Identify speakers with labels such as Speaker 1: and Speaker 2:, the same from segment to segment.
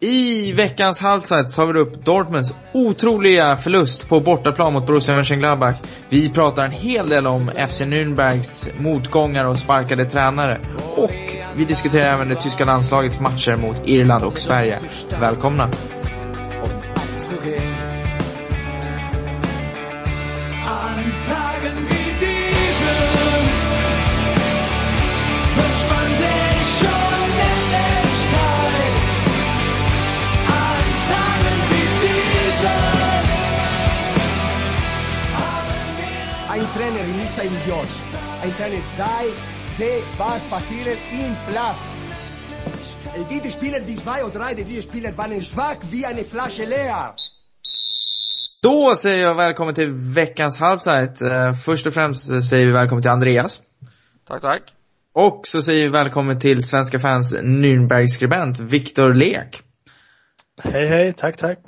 Speaker 1: I veckans halvsats har vi upp Dortmunds otroliga förlust på bortaplan mot Borussia Mönchengladbach. Vi pratar en hel del om FC Nürnbergs motgångar och sparkade tränare. Och vi diskuterar även det tyska landslagets matcher mot Irland och Sverige. Välkomna!
Speaker 2: Sei, sehe, was passiert im Platz. Gibt Spieler, die zwei oder drei, diese Spieler waren schwach wie eine Flasche leer.
Speaker 1: Då säger jag välkommen till veckans halvside. Eh, Först och främst säger vi välkommen till Andreas.
Speaker 3: Tack, tack.
Speaker 1: Och så säger vi välkommen till Svenska fans Nürnberg-skribent Viktor Lek.
Speaker 4: Hej, hej. Tack, tack.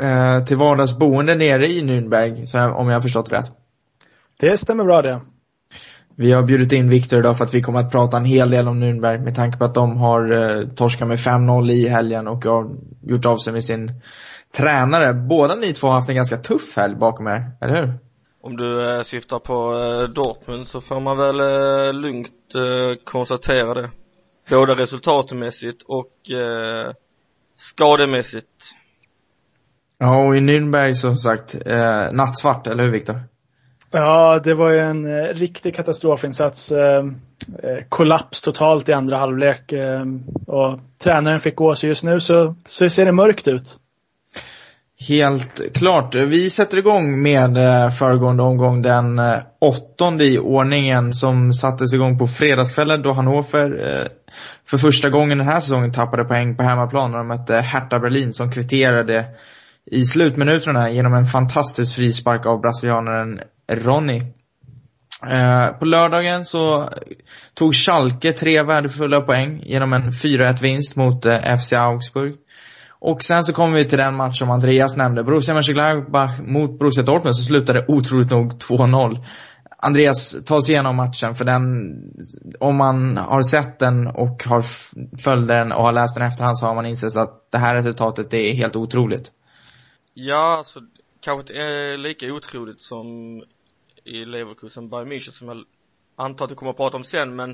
Speaker 1: Eh, till vardags boende nere i Nürnberg, om jag har förstått rätt.
Speaker 4: Det stämmer bra det.
Speaker 1: Vi har bjudit in Viktor idag för att vi kommer att prata en hel del om Nürnberg med tanke på att de har eh, torskat med 5-0 i helgen och har gjort av sig med sin tränare. Båda ni två har haft en ganska tuff helg bakom er, eller hur?
Speaker 3: Om du eh, syftar på eh, Dortmund så får man väl eh, lugnt eh, konstatera det. Både resultatmässigt och eh, skademässigt.
Speaker 1: Ja, och i Nürnberg som sagt, eh, nattsvart, eller hur Viktor?
Speaker 4: Ja, det var ju en eh, riktig katastrofinsats. Ehm, eh, kollaps totalt i andra halvlek. Eh, och tränaren fick gå, så just nu så, så ser det mörkt ut.
Speaker 1: Helt klart. Vi sätter igång med eh, föregående omgång, den eh, åttonde i ordningen som sattes igång på fredagskvällen då Hannover eh, för första gången den här säsongen tappade poäng på hemmaplan när de mötte Hertha Berlin som kvitterade i slutminuterna genom en fantastisk frispark av brasilianaren Ronny. Eh, på lördagen så tog Schalke tre värdefulla poäng genom en 4-1 vinst mot eh, FC Augsburg. Och sen så kommer vi till den match som Andreas nämnde. Borussia Mönchengladbach mot Borussia Dortmund som slutade otroligt nog 2-0. Andreas, ta oss igenom matchen för den, om man har sett den och har följt den och har läst den i efterhand så har man insett att det här resultatet det är helt otroligt.
Speaker 3: Ja, alltså kanske inte är lika otroligt som i Leverkusen Bayern München som jag antar att du kommer att prata om sen men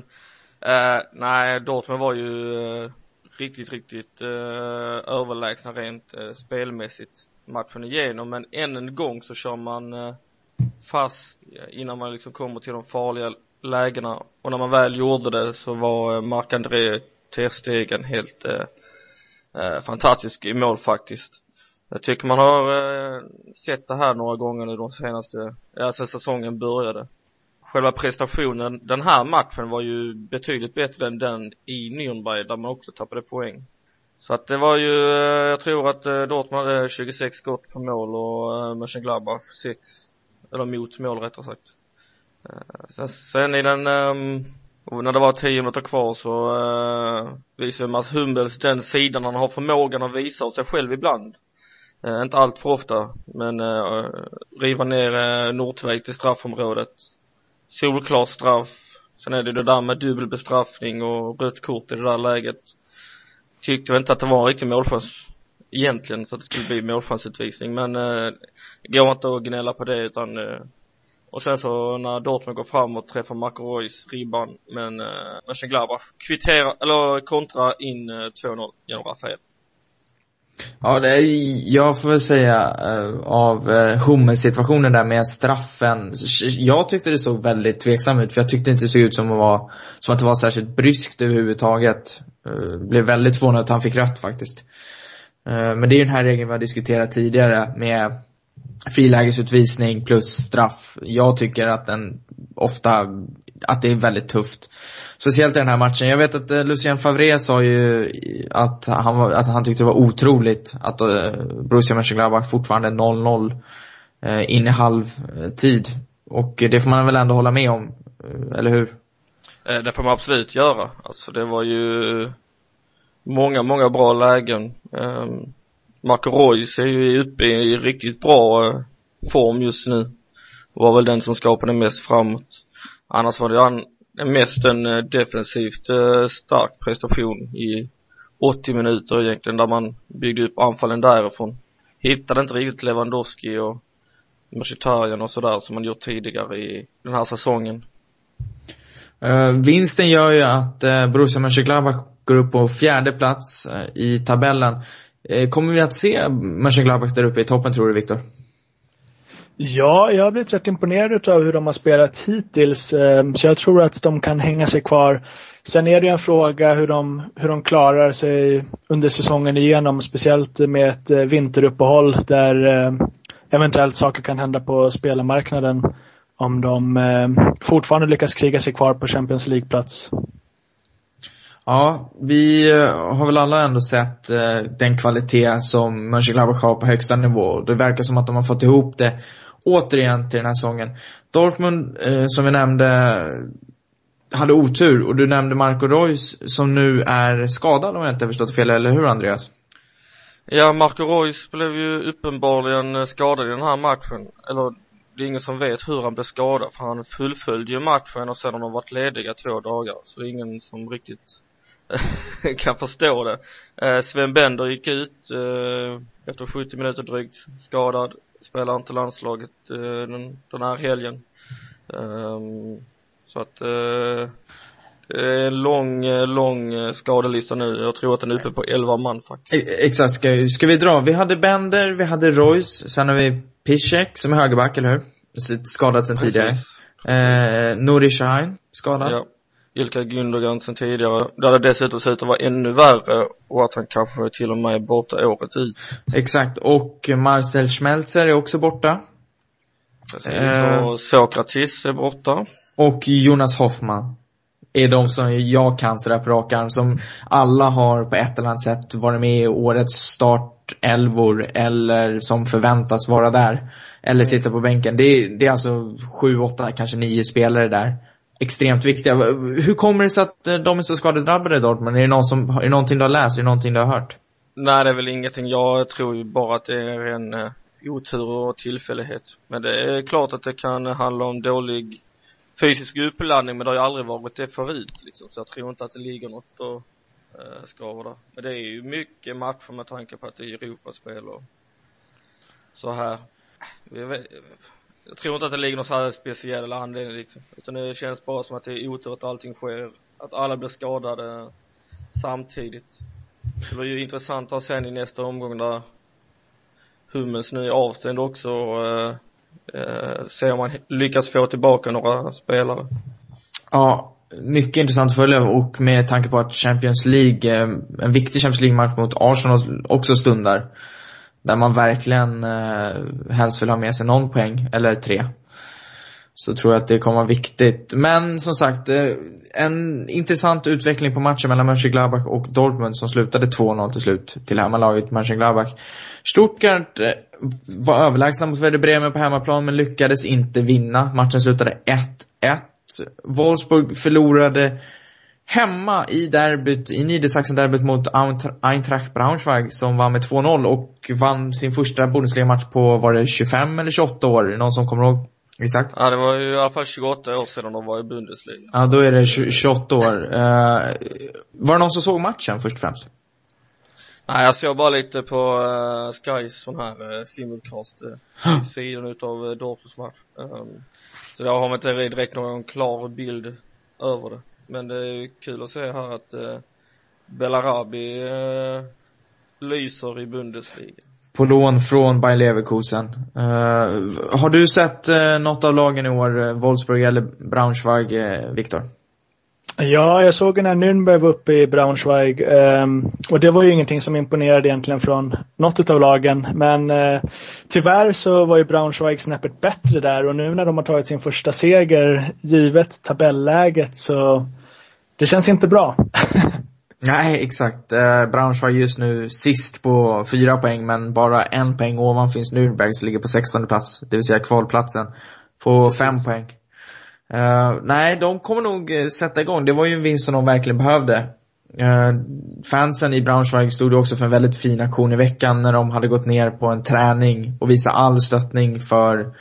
Speaker 3: eh, nej, Dortmund var ju eh, riktigt, riktigt eh, överlägsna rent eh, spelmässigt matchen igenom men än en gång så kör man eh, fast eh, innan man liksom kommer till de farliga lägena. Och när man väl gjorde det så var eh, Marc-André Terstegen helt eh, eh, fantastisk i mål faktiskt jag tycker man har eh, sett det här några gånger nu de senaste, ja sen säsongen började. Själva prestationen den här matchen var ju betydligt bättre än den i Nürnberg där man också tappade poäng. Så att det var ju, eh, jag tror att eh, Dortmund hade 26 skott på mål och eh, Mönchengladbach 6, eller mot mål rättare sagt. Eh, sen, sen i den, eh, och när det var 10 minuter kvar så eh, visade Mats Hummels den sidan han har förmågan att visa åt sig själv ibland. Eh, inte allt för ofta, men eh, riva ner eh, Nordväg till straffområdet. Solklar straff. Sen är det det där med dubbelbestraffning och rött kort i det där läget. Tyckte väl inte att det var en riktig målchans egentligen så att det skulle bli målchansutvisning men eh, det går inte att gnälla på det utan eh, och sen så när Dortmund går fram och träffar Marco ribban men eh, Mönchengladbach kvitterar, eller kontra in eh, 2-0 genom Rafael.
Speaker 1: Ja, det är, jag får väl säga eh, av eh, uh, Hummels-situationen där med straffen. Jag tyckte det såg väldigt tveksam ut för jag tyckte inte det såg ut som att, vara, som att det var särskilt bryskt överhuvudtaget. Eh, blev väldigt förvånad att han fick rött faktiskt. Men det är ju den här regeln vi har diskuterat tidigare med frilägesutvisning plus straff. Jag tycker att den ofta, att det är väldigt tufft. Speciellt i den här matchen. Jag vet att eh, Lucien Favre sa ju att han, var, att han tyckte det var otroligt att eh, Borussia Mönchengladbach fortfarande 0-0 eh, in i halvtid. Och det får man väl ändå hålla med om, eh, eller hur?
Speaker 3: Eh, Det får man absolut göra. Alltså det var ju många, många bra lägen. Ehm, Marco Reus är ju uppe i riktigt bra eh, form just nu. Var väl den som skapade mest framåt. Annars var det han, mest en eh, defensivt eh, stark prestation i 80 minuter egentligen där man byggde upp anfallen därifrån. Hittade inte riktigt Lewandowski och Mkhitaryan och sådär som man gjort tidigare i den här säsongen.
Speaker 1: Uh, vinsten gör ju att uh, Borussia Mönchengladbach går upp på fjärde plats uh, i tabellen. Uh, kommer vi att se Mönchengladbach där uppe i toppen tror du, Viktor?
Speaker 4: Ja, jag har blivit rätt imponerad av hur de har spelat hittills. Ehm, så jag tror att de kan hänga sig kvar. Sen är det en fråga hur de, hur de klarar sig under säsongen igenom, speciellt med ett eh, vinteruppehåll där ehm, eventuellt saker kan hända på spelarmarknaden om de ehm, fortfarande lyckas kriga sig kvar på Champions League-plats.
Speaker 1: Ja, vi eh, har väl alla ändå sett eh, den kvalitet som Mönchengladbach har på högsta nivå. Det verkar som att de har fått ihop det återigen till den här säsongen. Dortmund, eh, som vi nämnde, hade otur och du nämnde Marco Reus som nu är skadad om jag inte har förstått fel, eller hur Andreas?
Speaker 3: Ja, Marco Reus blev ju uppenbarligen eh, skadad i den här matchen. Eller det är ingen som vet hur han blev skadad för han fullföljde ju matchen och sen har de varit lediga två dagar. Så det är ingen som riktigt kan förstå det. Eh, Sven Bender gick ut eh, efter 70 minuter drygt skadad. Spelar inte landslaget den, den här helgen. Ehm, så att Eh, lång, eh, lång eh, skadelista nu. Jag tror att den är uppe på 11 man faktiskt.
Speaker 1: Exakt, ska, ska vi dra? Vi hade Bender, vi hade Royce, sen har vi Piszek som är högerback, eller hur? Skadad sen Precis. tidigare. Eh, Nuri Sahin, skadad. Ja.
Speaker 3: Ilka Gundogan sen tidigare. Det hade dessutom sett ut att vara ännu värre och att han kanske till och med är borta året ut.
Speaker 1: Exakt, och Marcel Schmelzer är också borta.
Speaker 3: Eh, Sokratis är borta.
Speaker 1: Och Jonas Hoffman är de som jag kan sådär på rak arm. Som alla har på ett eller annat sätt varit med i årets startelvor eller som förväntas vara där. Eller sitta på bänken. Det är, det är alltså sju, åtta, kanske nio spelare där. Extremt viktiga. Hur kommer det sig att eh, de är så skadedrabbade Dortmund? Är det, någon som, är det någonting du har läst? Är det någonting du har hört?
Speaker 3: Nej, det är väl ingenting. Jag tror ju bara att det är en uh, otur och tillfällighet. Men det är klart att det kan handla om dålig fysisk uppladdning men det har ju aldrig varit det förut liksom. Så jag tror inte att det ligger något och eh, skaver där. Men det är ju mycket matcher med tanke på att det är Europaspel och så här jag tror inte att det ligger någon så här speciell anledning liksom. Utan det känns bara som att det är otur att allting sker. Att alla blir skadade samtidigt. Det var ju intressant att sen i nästa omgång där Hummels nu är avstängd också och eh, eh, se om man lyckas få tillbaka några spelare.
Speaker 1: Ja, mycket intressant att följa och med tanke på att Champions League, eh, en viktig Champions League-match mot Arsenal också stundar. Där man verkligen eh, helst vill ha med sig någon poäng, eller tre så tror jag att det kommer vara viktigt. Men som sagt, eh, en intressant utveckling på matchen mellan Mönchengladbach och Dortmund som slutade 2-0 till slut till hemmalaget Mönchengladbach. Stuttgart eh, var överlägsna mot Werder Bremen på hemmaplan men lyckades inte vinna. Matchen slutade 1-1. Wolfsburg förlorade hemma i derbyt, i Niedersachsen-derbyt mot Eintracht Braunschweig som vann med 2-0 och vann sin första Bundesliga-match på, var det 25 eller 28 år? Någon som kommer ihåg? Exakt.
Speaker 3: Ja, det var ju i alla fall 28 år sedan de var i Bundesliga.
Speaker 1: Ja, då är det 28 år. Uh, var det någon som såg matchen först och främst?
Speaker 3: Nej, jag såg bara lite på uh, Skys sån här uh, simulcast uh, sidan utav uh, Dortmunds match. Um, så jag har inte direkt någon klar bild över det. Men det är kul att se här att uh, Belarabi uh, lyser i Bundesliga
Speaker 1: på lån från Bayer Leverkusen. Uh, har du sett uh, något av lagen i år, uh, Wolfsburg eller Braunschweig, uh, Viktor?
Speaker 4: Ja, jag såg när Nürnberg var uppe i Braunschweig um, och det var ju ingenting som imponerade egentligen från något av lagen. Men uh, tyvärr så var ju Braunschweig snäppet bättre där och nu när de har tagit sin första seger, givet tabelläget så det känns inte bra.
Speaker 1: Nej, exakt. Eh, Braunschweig just nu sist på fyra poäng, men bara en poäng ovan finns Nürnberg som ligger på 16 plats, det vill säga kvalplatsen, på Precis. fem poäng. Uh, nej, de kommer nog uh, sätta igång. Det var ju en vinst som de verkligen behövde. Uh, fansen i Braunschweig stod också för en väldigt fin aktion i veckan när de hade gått ner på en träning och visat all stöttning för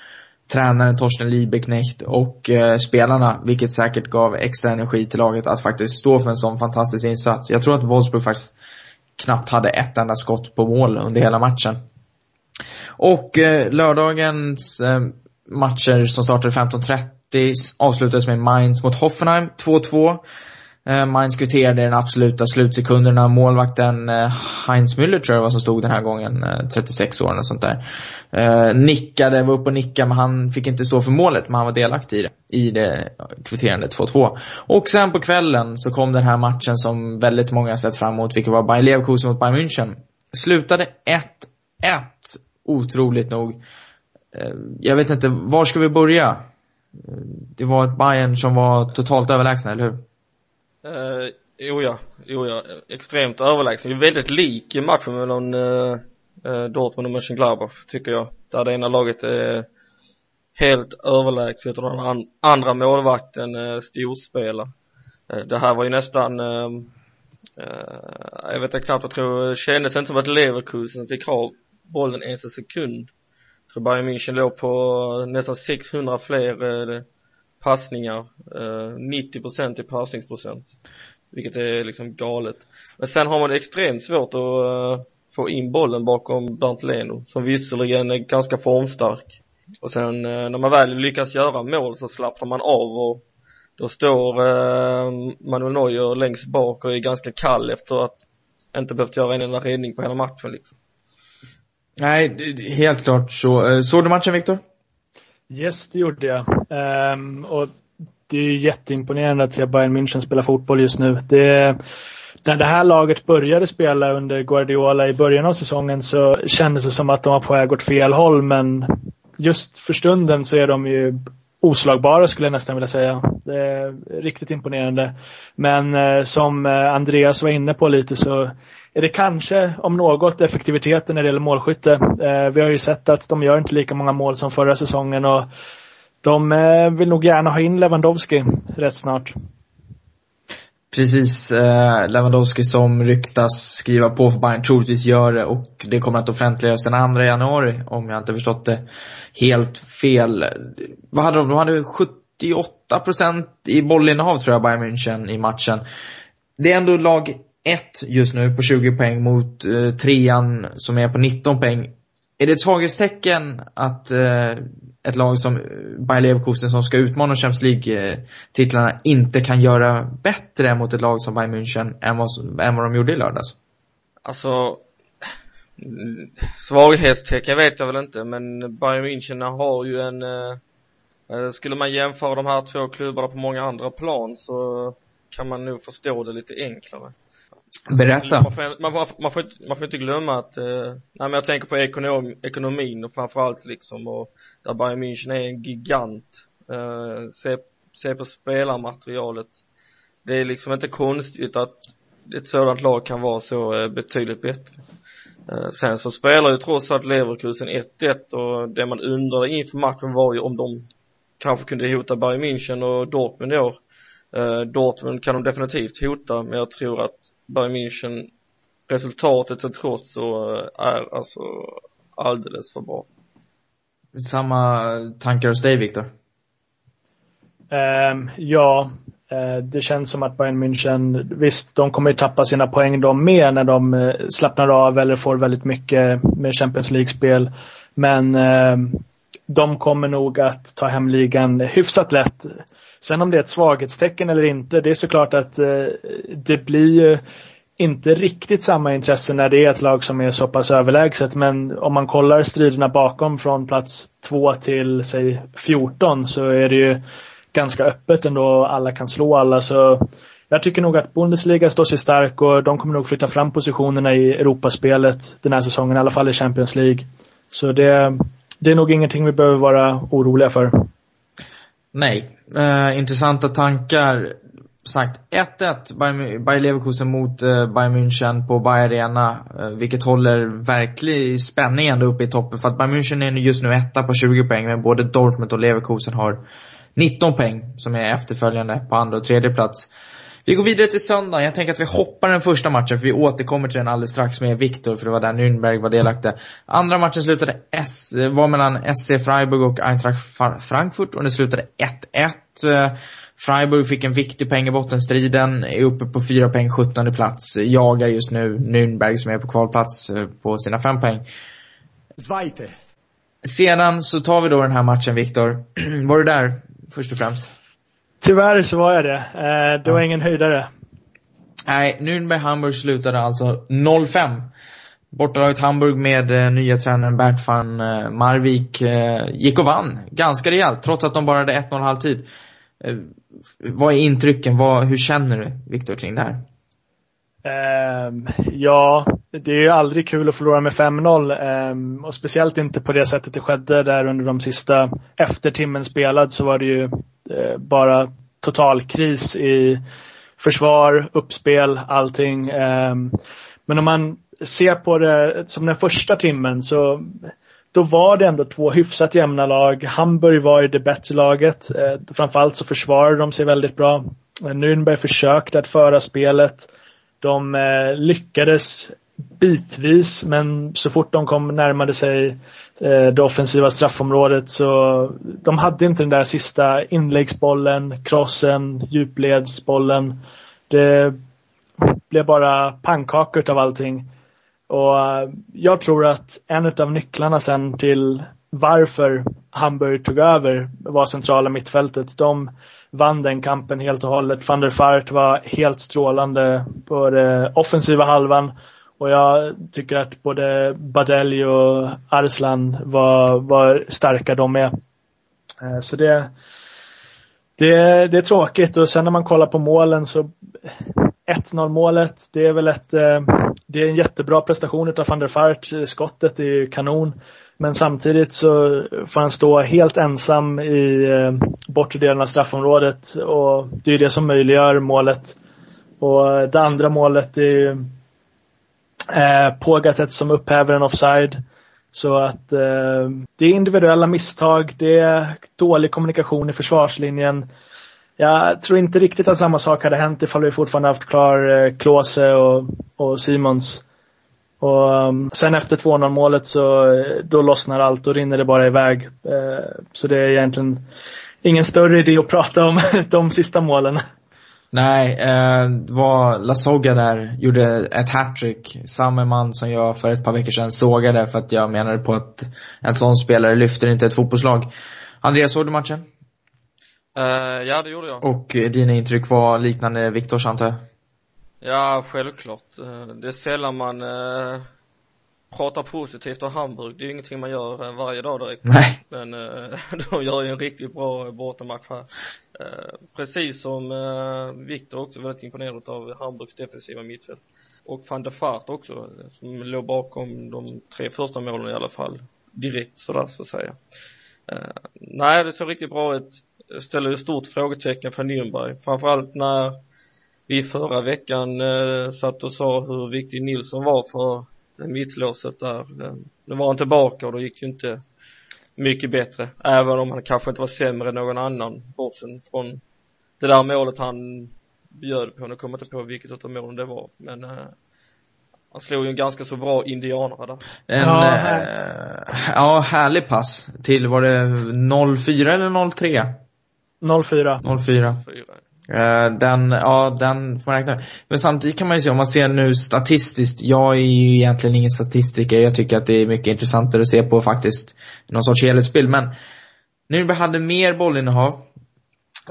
Speaker 1: tränaren Torsten Liebeknecht och eh, spelarna, vilket säkert gav extra energi till laget att faktiskt stå för en sån fantastisk insats. Jag tror att Wolfsburg faktiskt knappt hade ett enda skott på mål under hela matchen. Och eh, lördagens eh, matcher som startade 15.30 avslutades med Mainz mot Hoffenheim 2-2. Eh, Mainz kvitterade den absoluta slutsekunderna. Målvakten eh, Heinz Müller tror jag var som stod den här gången, eh, 36 år och sånt där. Nickade, var uppe och nickade, men han fick inte stå för målet, men han var delaktig i det. I det kvitterande 2-2. Och sen på kvällen så kom den här matchen som väldigt många sett fram emot, vilket var Bayer Leverkusen mot Bayern München. Slutade 1-1, otroligt nog. Jag vet inte, var ska vi börja? Det var ett Bayern som var totalt överlägsna, eller hur?
Speaker 3: Uh, jo ja, jo ja, extremt överlägsen. Det är väldigt lik i matchen mellan uh, uh, Dortmund och Mönchengladbach tycker jag. Där det ena laget är helt överlägset och den andra målvakten uh, storspelar. Uh, det här var ju nästan uh, jag vet inte knappt, jag tror, det kändes inte som att Leverkusen fick ha bollen ens en sekund. Jag tror Bayern München låg på nästan 600 fler passningar, eh, 90% i passningsprocent. Vilket är liksom galet. Men sen har man extremt svårt att eh, få in bollen bakom Bernt Leno, som visserligen är ganska formstark. Och sen eh, när man väl lyckas göra mål så slappnar man av och då står eh, Manuel Neuer längst bak och är ganska kall efter att inte behövt göra en enda räddning på hela matchen liksom.
Speaker 1: Nej, helt klart så. Eh, såg du matchen Viktor?
Speaker 4: Yes, det gjorde jag. Um, och det är ju jätteimponerande att se Bayern München spela fotboll just nu. Det, när det här laget började spela under Guardiola i början av säsongen så kändes det som att de var på väg åt fel håll men just för stunden så är de ju oslagbara skulle jag nästan vilja säga. Det är riktigt imponerande. Men eh, som eh, Andreas var inne på lite så är det kanske, om något, effektiviteten när det gäller målskytte. Eh, vi har ju sett att de gör inte lika många mål som förra säsongen och de eh, vill nog gärna ha in Lewandowski rätt snart.
Speaker 1: Precis, eh, Lewandowski som ryktas skriva på för Bayern troligtvis gör det och det kommer att offentliggöras den 2 januari om jag inte förstått det helt fel. Vad hade de? De hade 78% i bollinnehav tror jag Bayern München i matchen. Det är ändå lag ett just nu på 20 poäng mot eh, trean som är på 19 poäng. Är det ett svaghetstecken att eh, ett lag som eh, Bayer Leverkusen som ska utmana Champions League-titlarna inte kan göra bättre mot ett lag som Bayern München än vad, än vad de gjorde i lördags?
Speaker 3: Alltså mm, svaghetstecken vet jag väl inte men Bayern München har ju en eh, eh, skulle man jämföra de här två klubbarna på många andra plan så kan man nog förstå det lite enklare.
Speaker 1: Berätta.
Speaker 3: Man får, man, får, man, får, man får inte glömma att, eh, nej men jag tänker på ekonom, ekonomin och framförallt liksom och där Bayern München är en gigant. Eh, se, se på spelarmaterialet. Det är liksom inte konstigt att ett sådant lag kan vara så eh, betydligt bättre. Eh, sen så spelar ju trots allt Leverkusen 1-1 och det man undrade inför matchen var ju om de kanske kunde hota Bayern München och Dortmund i år. Eh, Dortmund kan de definitivt hota men jag tror att Bayern München resultatet till trots så eh, är alltså alldeles för bra.
Speaker 1: Samma tankar hos dig Viktor?
Speaker 4: Um, ja, uh, det känns som att Bayern München, visst de kommer ju tappa sina poäng de med när de uh, slappnar av eller får väldigt mycket med Champions League-spel. Men uh, de kommer nog att ta hem ligan hyfsat lätt. Sen om det är ett svaghetstecken eller inte, det är såklart att eh, det blir ju inte riktigt samma intresse när det är ett lag som är så pass överlägset. Men om man kollar striderna bakom från plats två till, säg 14 så är det ju ganska öppet ändå. Alla kan slå alla så jag tycker nog att Bundesliga står sig stark och de kommer nog flytta fram positionerna i Europaspelet den här säsongen, i alla fall i Champions League. Så det, det är nog ingenting vi behöver vara oroliga för.
Speaker 1: Nej. Eh, intressanta tankar. Sagt 1-1 Bayer Leverkusen mot eh, Bayern München på Bayer Arena. Eh, vilket håller verklig spänning ändå uppe i toppen. För att Bayern München är just nu etta på 20 poäng. Men både Dortmund och Leverkusen har 19 poäng. Som är efterföljande på andra och tredje plats. Vi går vidare till söndag. Jag tänker att vi hoppar den första matchen, för vi återkommer till den alldeles strax med Viktor, för det var där Nürnberg var delaktig. Andra matchen slutade S, var mellan SC Freiburg och Eintracht Frankfurt och det slutade 1-1. Freiburg fick en viktig poäng i bottenstriden, är uppe på fyra poäng, 17 plats. Jagar just nu Nürnberg som är på kvalplats eh, på sina fem poäng.
Speaker 2: Zweite.
Speaker 1: Sedan så tar vi då den här matchen, Viktor. Var du där, först och främst?
Speaker 4: Tyvärr så var jag det. Eh, det var ingen höjdare.
Speaker 1: Nej, Nürnberg-Hamburg slutade alltså 0-5. Bortalaget Hamburg med eh, nya tränaren Bert van eh, Marvik eh, gick och vann ganska rejält, trots att de bara hade 1-0 halvtid. Eh, vad är intrycken? Vad, hur känner du, Viktor, kring det här?
Speaker 4: Um, ja, det är ju aldrig kul att förlora med 5-0. Um, och speciellt inte på det sättet det skedde där under de sista, efter timmen spelad så var det ju Eh, bara total kris i försvar, uppspel, allting. Ehm, men om man ser på det som den första timmen så då var det ändå två hyfsat jämna lag. Hamburg var ju det bättre laget. Eh, framförallt så försvarade de sig väldigt bra. Eh, Nürnberg försökte att föra spelet. De lyckades bitvis, men så fort de kom närmade sig Eh, det offensiva straffområdet så de hade inte den där sista inläggsbollen, krossen, djupledsbollen. Det blev bara pannkakor av allting. Och eh, jag tror att en av nycklarna sen till varför Hamburg tog över var centrala mittfältet. De vann den kampen helt och hållet. Van der Fart var helt strålande på den offensiva halvan. Och jag tycker att både Badelj och Arslan var, var starka de med. Eh, så det, det, det är tråkigt och sen när man kollar på målen så 1-0 målet, det är väl ett, eh, det är en jättebra prestation utav van der Fart. Skottet är ju kanon. Men samtidigt så får han stå helt ensam i eh, bortre delen av straffområdet och det är det som möjliggör målet. Och det andra målet är ju eh, Pogatet som upphäver en offside. Så att eh, det är individuella misstag, det är dålig kommunikation i försvarslinjen. Jag tror inte riktigt att samma sak hade hänt ifall vi fortfarande haft klar eh, Klose och, och Simons. Och um, sen efter 2-0 målet så, eh, då lossnar allt och rinner det bara iväg. Eh, så det är egentligen ingen större idé att prata om de sista målen.
Speaker 1: Nej, eh, var Lasogga där gjorde ett hattrick. Samma man som jag för ett par veckor sedan sågade för att jag menade på att en sån spelare lyfter inte ett fotbollslag. Andreas, såg du matchen?
Speaker 3: Uh, ja, det gjorde jag.
Speaker 1: Och eh, dina intryck var liknande Viktors, antar jag?
Speaker 3: Ja, självklart. Uh, det är sällan man uh, pratar positivt om Hamburg. Det är ju ingenting man gör varje dag direkt.
Speaker 1: Nej.
Speaker 3: Men de gör ju en riktigt bra bortamatch här. precis som Viktor också väldigt imponerad av Hamburgs defensiva mittfält. Och van der Fart också, som låg bakom de tre första målen i alla fall. Direkt sådär så att säga. nej, det såg riktigt bra ut ställer ju stort frågetecken för Nürnberg. Framförallt när vi förra veckan eh, satt och sa hur viktig Nilsson var för mittlåset där. Nu var han tillbaka och då gick det ju inte mycket bättre. Även om han kanske inte var sämre än någon annan bortsen från det där målet han bjöd på. Nu kommer jag inte på vilket av målen det var. Men eh, han slog ju en ganska så bra indianare där.
Speaker 1: En, ja, eh, ja härlig pass till, var det 04 eller 03?
Speaker 4: 04.
Speaker 1: 04. Uh, den, ja den får man räkna med. Men samtidigt kan man ju se, om man ser nu statistiskt, jag är ju egentligen ingen statistiker, jag tycker att det är mycket intressantare att se på faktiskt någon sorts helhetsbild. Men Nürnberg hade mer bollinnehav,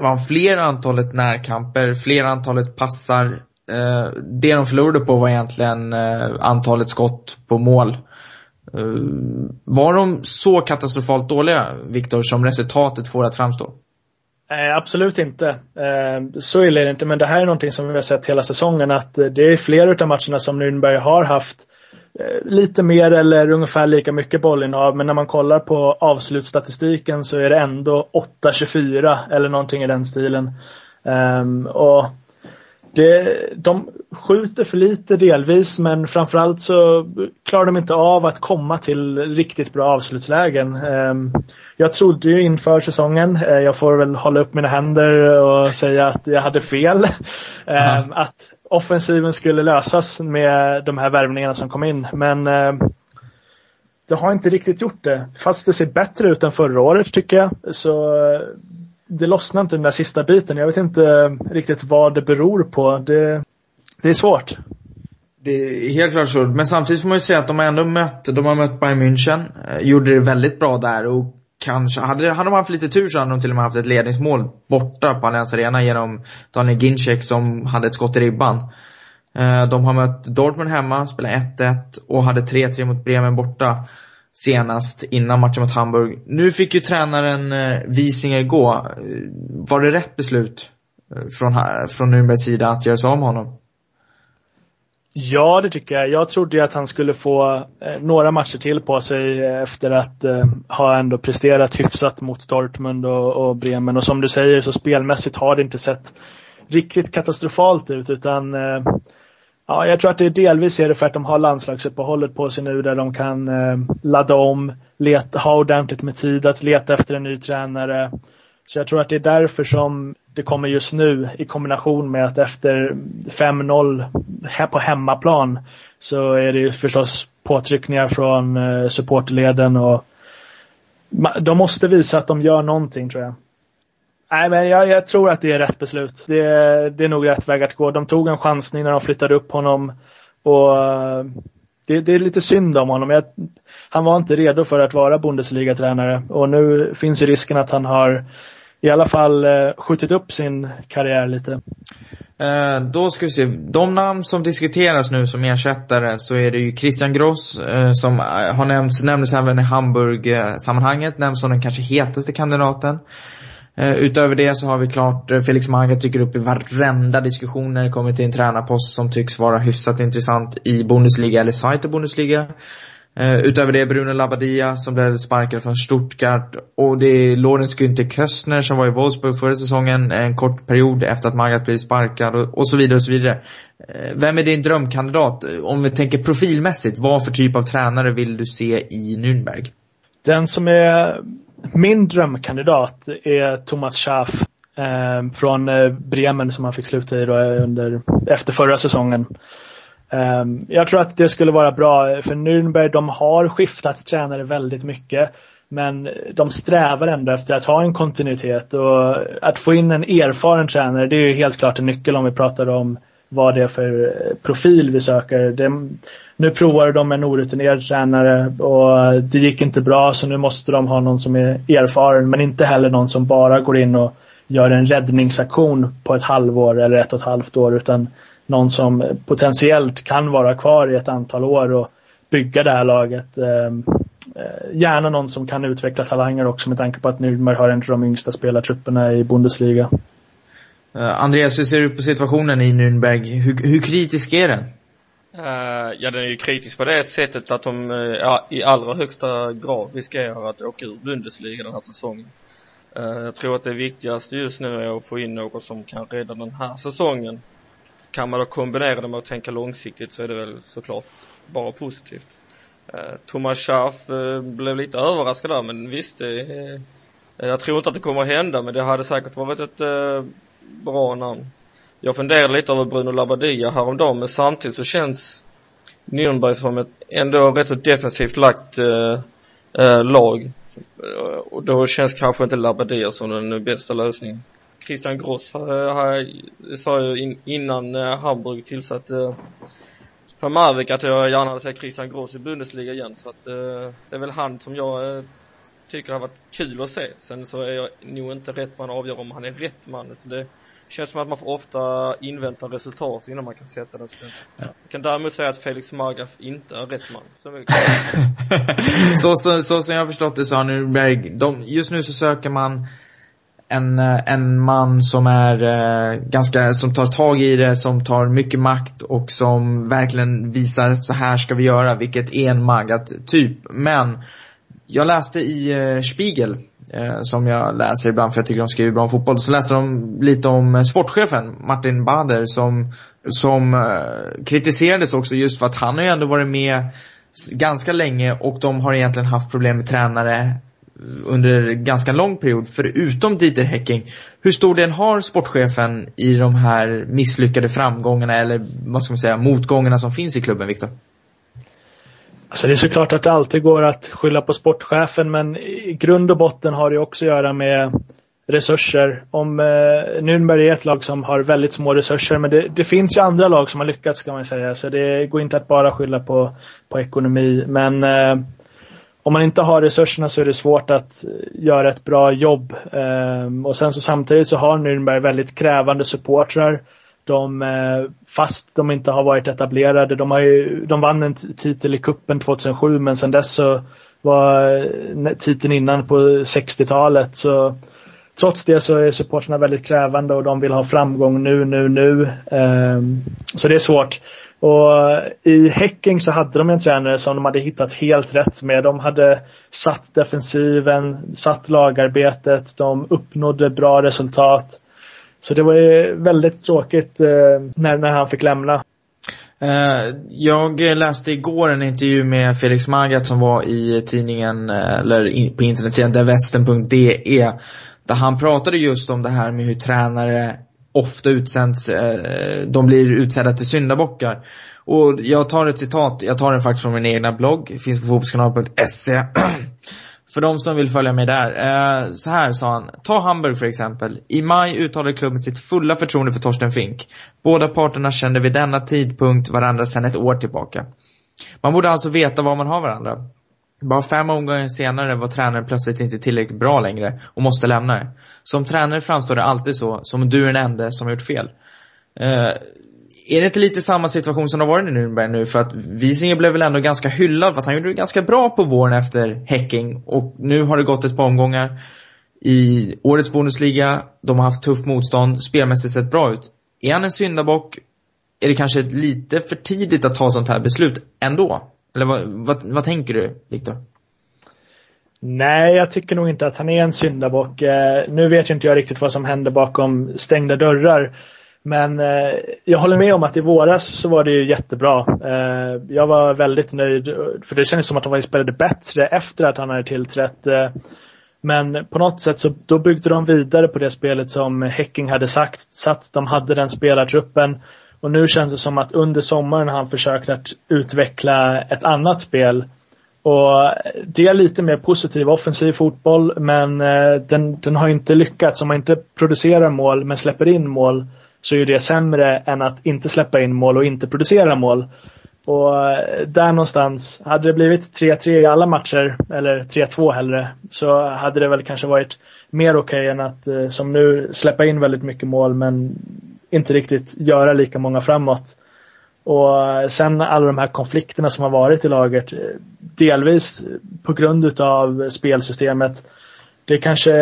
Speaker 1: Vann fler antalet närkamper, fler antalet passar. Uh, det de förlorade på var egentligen uh, antalet skott på mål. Var de så katastrofalt dåliga, Viktor, som resultatet får att framstå?
Speaker 4: Nej, absolut inte. Eh, så illa är det inte. Men det här är någonting som vi har sett hela säsongen att eh, det är flera utav matcherna som Nürnberg har haft eh, lite mer eller ungefär lika mycket bollinnehav. Men när man kollar på avslutsstatistiken så är det ändå 8-24 eller någonting i den stilen. Ehm, och det, de skjuter för lite delvis men framförallt så klarar de inte av att komma till riktigt bra avslutslägen. Ehm, jag trodde ju inför säsongen, eh, jag får väl hålla upp mina händer och säga att jag hade fel. Ehm, att offensiven skulle lösas med de här värvningarna som kom in. Men ehm, det har inte riktigt gjort det. Fast det ser bättre ut än förra året tycker jag. Så det lossnar inte den där sista biten. Jag vet inte eh, riktigt vad det beror på. Det, det är svårt.
Speaker 1: Det är helt klart svårt. Men samtidigt får man ju säga att de har ändå mött, de har mött Bayern München. Eh, gjorde det väldigt bra där och kanske, hade, hade de haft lite tur så hade de till och med haft ett ledningsmål borta på Allianz Arena genom Daniel Ginczek som hade ett skott i ribban. Eh, de har mött Dortmund hemma, spelade 1-1 och hade 3-3 mot Bremen borta senast innan matchen mot Hamburg. Nu fick ju tränaren eh, Visinger gå. Eh, var det rätt beslut eh, från, från Nürnbergs sida att göra sig av med honom?
Speaker 4: Ja, det tycker jag. Jag trodde ju att han skulle få några matcher till på sig efter att eh, ha ändå presterat hyfsat mot Dortmund och, och, Bremen. Och som du säger så spelmässigt har det inte sett riktigt katastrofalt ut utan eh, Ja, jag tror att det delvis är det för att de har landslagsuppehållet på sig nu där de kan eh, ladda om, leta, ha ordentligt med tid att leta efter en ny tränare. Så jag tror att det är därför som det kommer just nu i kombination med att efter 5-0 på hemmaplan så är det ju förstås påtryckningar från eh, supportleden och de måste visa att de gör någonting tror jag. Nej, men jag, jag, tror att det är rätt beslut. Det, det är nog rätt väg att gå. De tog en chansning när de flyttade upp honom och eh, det, det är lite synd om honom. Jag, han var inte redo för att vara Bundesliga-tränare och nu finns ju risken att han har i alla fall eh, skjutit upp sin karriär lite.
Speaker 1: Eh, då ska vi se. De namn som diskuteras nu som ersättare så är det ju Christian Gross eh, som eh, har nämnts, nämndes även i Hamburg-sammanhanget, nämns som den kanske hetaste kandidaten. Eh, utöver det så har vi klart eh, Felix Magath dyker upp i varenda diskussion när det kommer till en tränarpost som tycks vara hyfsat intressant i Bundesliga eller Zweite Bundesliga. Eh, utöver det Bruno Labbadia som blev sparkad från Stuttgart och det är Lorenz Günther Köstner som var i Wolfsburg förra säsongen en kort period efter att Magath blev sparkad och, så vidare och så vidare. Vem är din drömkandidat? Om vi tänker profilmässigt, vad för typ av tränare vill du se i Nürnberg?
Speaker 4: Den som är min drömkandidat är Thomas Schaaf eh, från eh, Bremen som han fick sluta i då eh, under, efter förra säsongen. Eh, jag tror att det skulle vara bra eh, för Nürnberg, de har skiftat tränare väldigt mycket. Men de strävar ändå efter att ha en kontinuitet och att få in en erfaren tränare, det är ju helt klart en nyckel om vi pratar om vad det är för eh, profil vi söker. Det, nu provade de en orutinerad tränare och det gick inte bra så nu måste de ha någon som är erfaren men inte heller någon som bara går in och gör en räddningsaktion på ett halvår eller ett och ett halvt år utan någon som potentiellt kan vara kvar i ett antal år och bygga det här laget. Ehm, eh, gärna någon som kan utveckla talanger också med tanke på att Nürnberg har en av de yngsta spelartrupperna i Bundesliga.
Speaker 1: Eh, Andreas, hur ser du på situationen i Nürnberg? Hur, hur kritisk är den?
Speaker 3: Uh, ja, den är ju kritisk på det sättet att de uh, ja, i allra högsta grad riskerar att åka ur Bundesliga den här säsongen. Uh, jag tror att det viktigaste just nu är att få in något som kan rädda den här säsongen. Kan man då kombinera det med att tänka långsiktigt så är det väl såklart bara positivt. Uh, Thomas Schaaf blev lite överraskad där men visst det, jag tror inte att det kommer att hända men det hade säkert varit ett bra namn. Jag funderade lite över Bruno Labbadia häromdagen men samtidigt så känns Nürnberg som ett ändå rätt så defensivt lagt äh, äh, lag. Eh, och då känns kanske inte Labbadia som den bästa lösningen. Christian Gross har, sa ju in, innan äh, Hamburg tillsatte äh, Marvik att jag gärna hade sett Christian Gross i Bundesliga igen så att äh, det är väl han som jag äh, tycker har varit kul att se. Sen så är jag nog inte rätt man att avgöra om han är rätt man. Det känns som att man får ofta invänta resultat innan man kan sätta den ja. Jag kan däremot säga att Felix Magath inte är rätt man.
Speaker 1: Så, så, så, så som jag har förstått det så har Nürnberg, de, just nu så söker man en, en man som är eh, ganska, som tar tag i det, som tar mycket makt och som verkligen visar så här ska vi göra, vilket är en Magat typ. Men jag läste i eh, Spiegel eh, som jag läser ibland för jag tycker de skriver bra om fotboll. Så läste de lite om eh, sportchefen Martin Bader som, som eh, kritiserades också just för att han har ju ändå varit med ganska länge och de har egentligen haft problem med tränare eh, under ganska lång period, förutom Dieter Hecking. Hur stor del har sportchefen i de här misslyckade framgångarna eller vad ska man säga, motgångarna som finns i klubben, Viktor?
Speaker 4: Alltså det är såklart att det alltid går att skylla på sportchefen men i grund och botten har det också att göra med resurser. Om eh, Nürnberg är ett lag som har väldigt små resurser men det, det, finns ju andra lag som har lyckats kan man säga så det går inte att bara skylla på, på ekonomi men eh, om man inte har resurserna så är det svårt att göra ett bra jobb. Eh, och sen så samtidigt så har Nürnberg väldigt krävande supportrar de, eh, fast de inte har varit etablerade, de har ju, de vann en titel i kuppen 2007 men sen dess så var eh, titeln innan på 60-talet så trots det så är supportrarna väldigt krävande och de vill ha framgång nu, nu, nu. Ehm, så det är svårt. Och i Häcking så hade de en tränare som de hade hittat helt rätt med. De hade satt defensiven, satt lagarbetet, de uppnådde bra resultat. Så det var väldigt tråkigt eh, när, när han fick lämna.
Speaker 1: Eh, jag läste igår en intervju med Felix Magath som var i tidningen, eh, eller in, på internetsidan dervästen.de. Där han pratade just om det här med hur tränare ofta utsänds, eh, de blir utsedda till syndabockar. Och jag tar ett citat, jag tar den faktiskt från min egna blogg, finns på fotbollskanal.se. För de som vill följa med där. Eh, så här sa han. Ta Hamburg för exempel. I maj uttalade klubben sitt fulla förtroende för Torsten Fink. Båda parterna kände vid denna tidpunkt varandra sedan ett år tillbaka. Man borde alltså veta var man har varandra. Bara fem omgångar senare var tränaren plötsligt inte tillräckligt bra längre och måste lämna. Som tränare framstår det alltid så, som du är den enda som har gjort fel. Eh, är det inte lite samma situation som det har varit i Nürnberg nu? För att Wiesinger blev väl ändå ganska hyllad för att han gjorde det ganska bra på våren efter Häcking. Och nu har det gått ett par omgångar i årets Bundesliga. De har haft tufft motstånd, spelmässigt sett bra ut. Är han en syndabock? Är det kanske lite för tidigt att ta sånt här beslut ändå? Eller vad, vad, vad tänker du, Viktor?
Speaker 4: Nej, jag tycker nog inte att han är en syndabock. Eh, nu vet ju inte jag riktigt vad som händer bakom stängda dörrar. Men eh, jag håller med om att i våras så var det ju jättebra. Eh, jag var väldigt nöjd, för det kändes som att de spelade bättre efter att han hade tillträtt. Eh, men på något sätt så då byggde de vidare på det spelet som Häcking hade sagt, så att de hade den spelartruppen. Och nu känns det som att under sommaren har han försökt att utveckla ett annat spel. Och det är lite mer positiv offensiv fotboll men eh, den, den har inte lyckats. Om man inte producerar mål men släpper in mål så är det sämre än att inte släppa in mål och inte producera mål. Och eh, där någonstans, hade det blivit 3-3 i alla matcher, eller 3-2 hellre, så hade det väl kanske varit mer okej okay än att eh, som nu släppa in väldigt mycket mål men inte riktigt göra lika många framåt. Och eh, sen alla de här konflikterna som har varit i laget, delvis på grund utav spelsystemet. Det kanske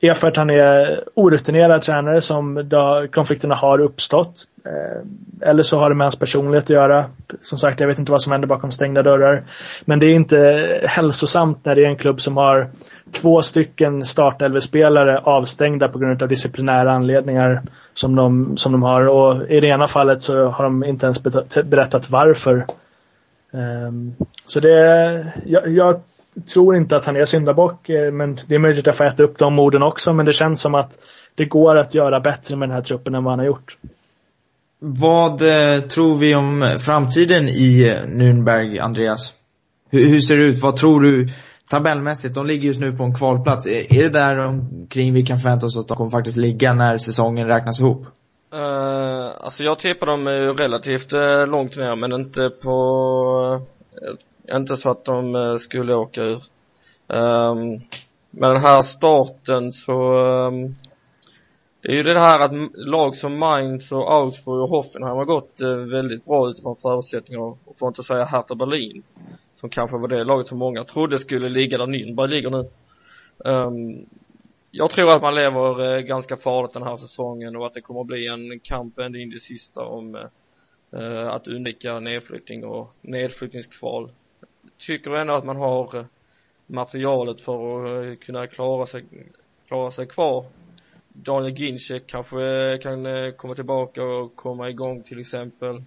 Speaker 4: är för att han är orutinerad tränare som då konflikterna har uppstått. Eh, eller så har det med hans personlighet att göra. Som sagt, jag vet inte vad som händer bakom stängda dörrar. Men det är inte hälsosamt när det är en klubb som har två stycken startelvespelare avstängda på grund av disciplinära anledningar som de, som de har. Och i det ena fallet så har de inte ens berättat varför. Um, så det, jag, jag tror inte att han är syndabock, eh, men det är möjligt att jag får äta upp de orden också, men det känns som att det går att göra bättre med den här truppen än vad han har gjort.
Speaker 1: Vad eh, tror vi om framtiden i eh, Nürnberg, Andreas? Hur, hur, ser det ut? Vad tror du tabellmässigt? De ligger just nu på en kvalplats. Är, är det där omkring vi kan förvänta oss att de kommer faktiskt ligga när säsongen räknas ihop?
Speaker 3: Uh, alltså jag tippar dem relativt uh, långt ner men inte på uh, inte så att de eh, skulle åka ur. Ehm, um, med den här starten så um, det är ju det här att lag som Mainz och Augsburg och Hoffenheim har gått uh, väldigt bra utifrån förutsättningar och får inte säga Hertha Berlin som kanske var det laget som många trodde skulle ligga där Nürnberg ligger nu. Um, jag tror att man lever uh, ganska farligt den här säsongen och att det kommer att bli en kamp ända in i det sista om uh, att undvika nedflyttning och nedflyttningskval tycker ändå att man har eh, materialet för att eh, kunna klara sig, klara sig kvar. Daniel Ginczek kanske eh, kan komma tillbaka och komma igång till exempel.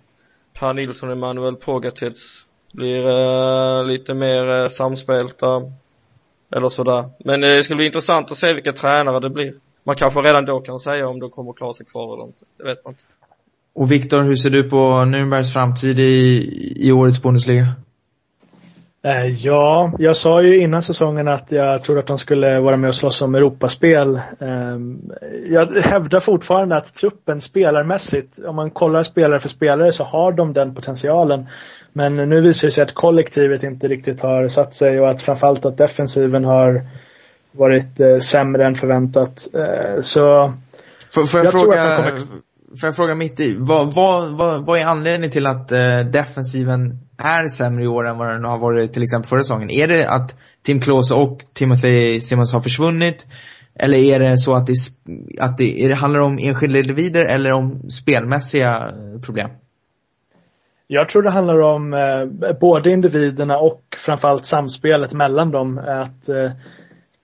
Speaker 3: Per Nilsson och Emanuel Pogatets blir lite mer samspelta eller sådär. Men det ska bli intressant att se vilka tränare det blir. Man kanske redan då kan säga om de kommer att klara sig kvar eller inte. Det vet man inte.
Speaker 1: Och Viktor, hur ser du på Nürnbergs framtid i, i årets Bundesliga?
Speaker 4: Eh, ja, jag sa ju innan säsongen att jag trodde att de skulle vara med och slåss om Europaspel. Ehm, jag hävdar fortfarande att truppen spelarmässigt, om man kollar spelare för spelare så har de den potentialen. Men nu visar det sig att kollektivet inte riktigt har satt sig och att framförallt att defensiven har varit eh, sämre än förväntat. Eh, så
Speaker 1: Får, får jag, jag fråga, kommer får jag fråga mitt i, vad, vad, vad, vad är anledningen till att eh, defensiven är sämre i år än vad den har varit till exempel förra säsongen? Är det att Tim Klose och Timothy Simmons har försvunnit? Eller är det så att det, att det, är det handlar om enskilda individer eller om spelmässiga eh, problem?
Speaker 4: Jag tror det handlar om eh, både individerna och framförallt samspelet mellan dem. Att eh,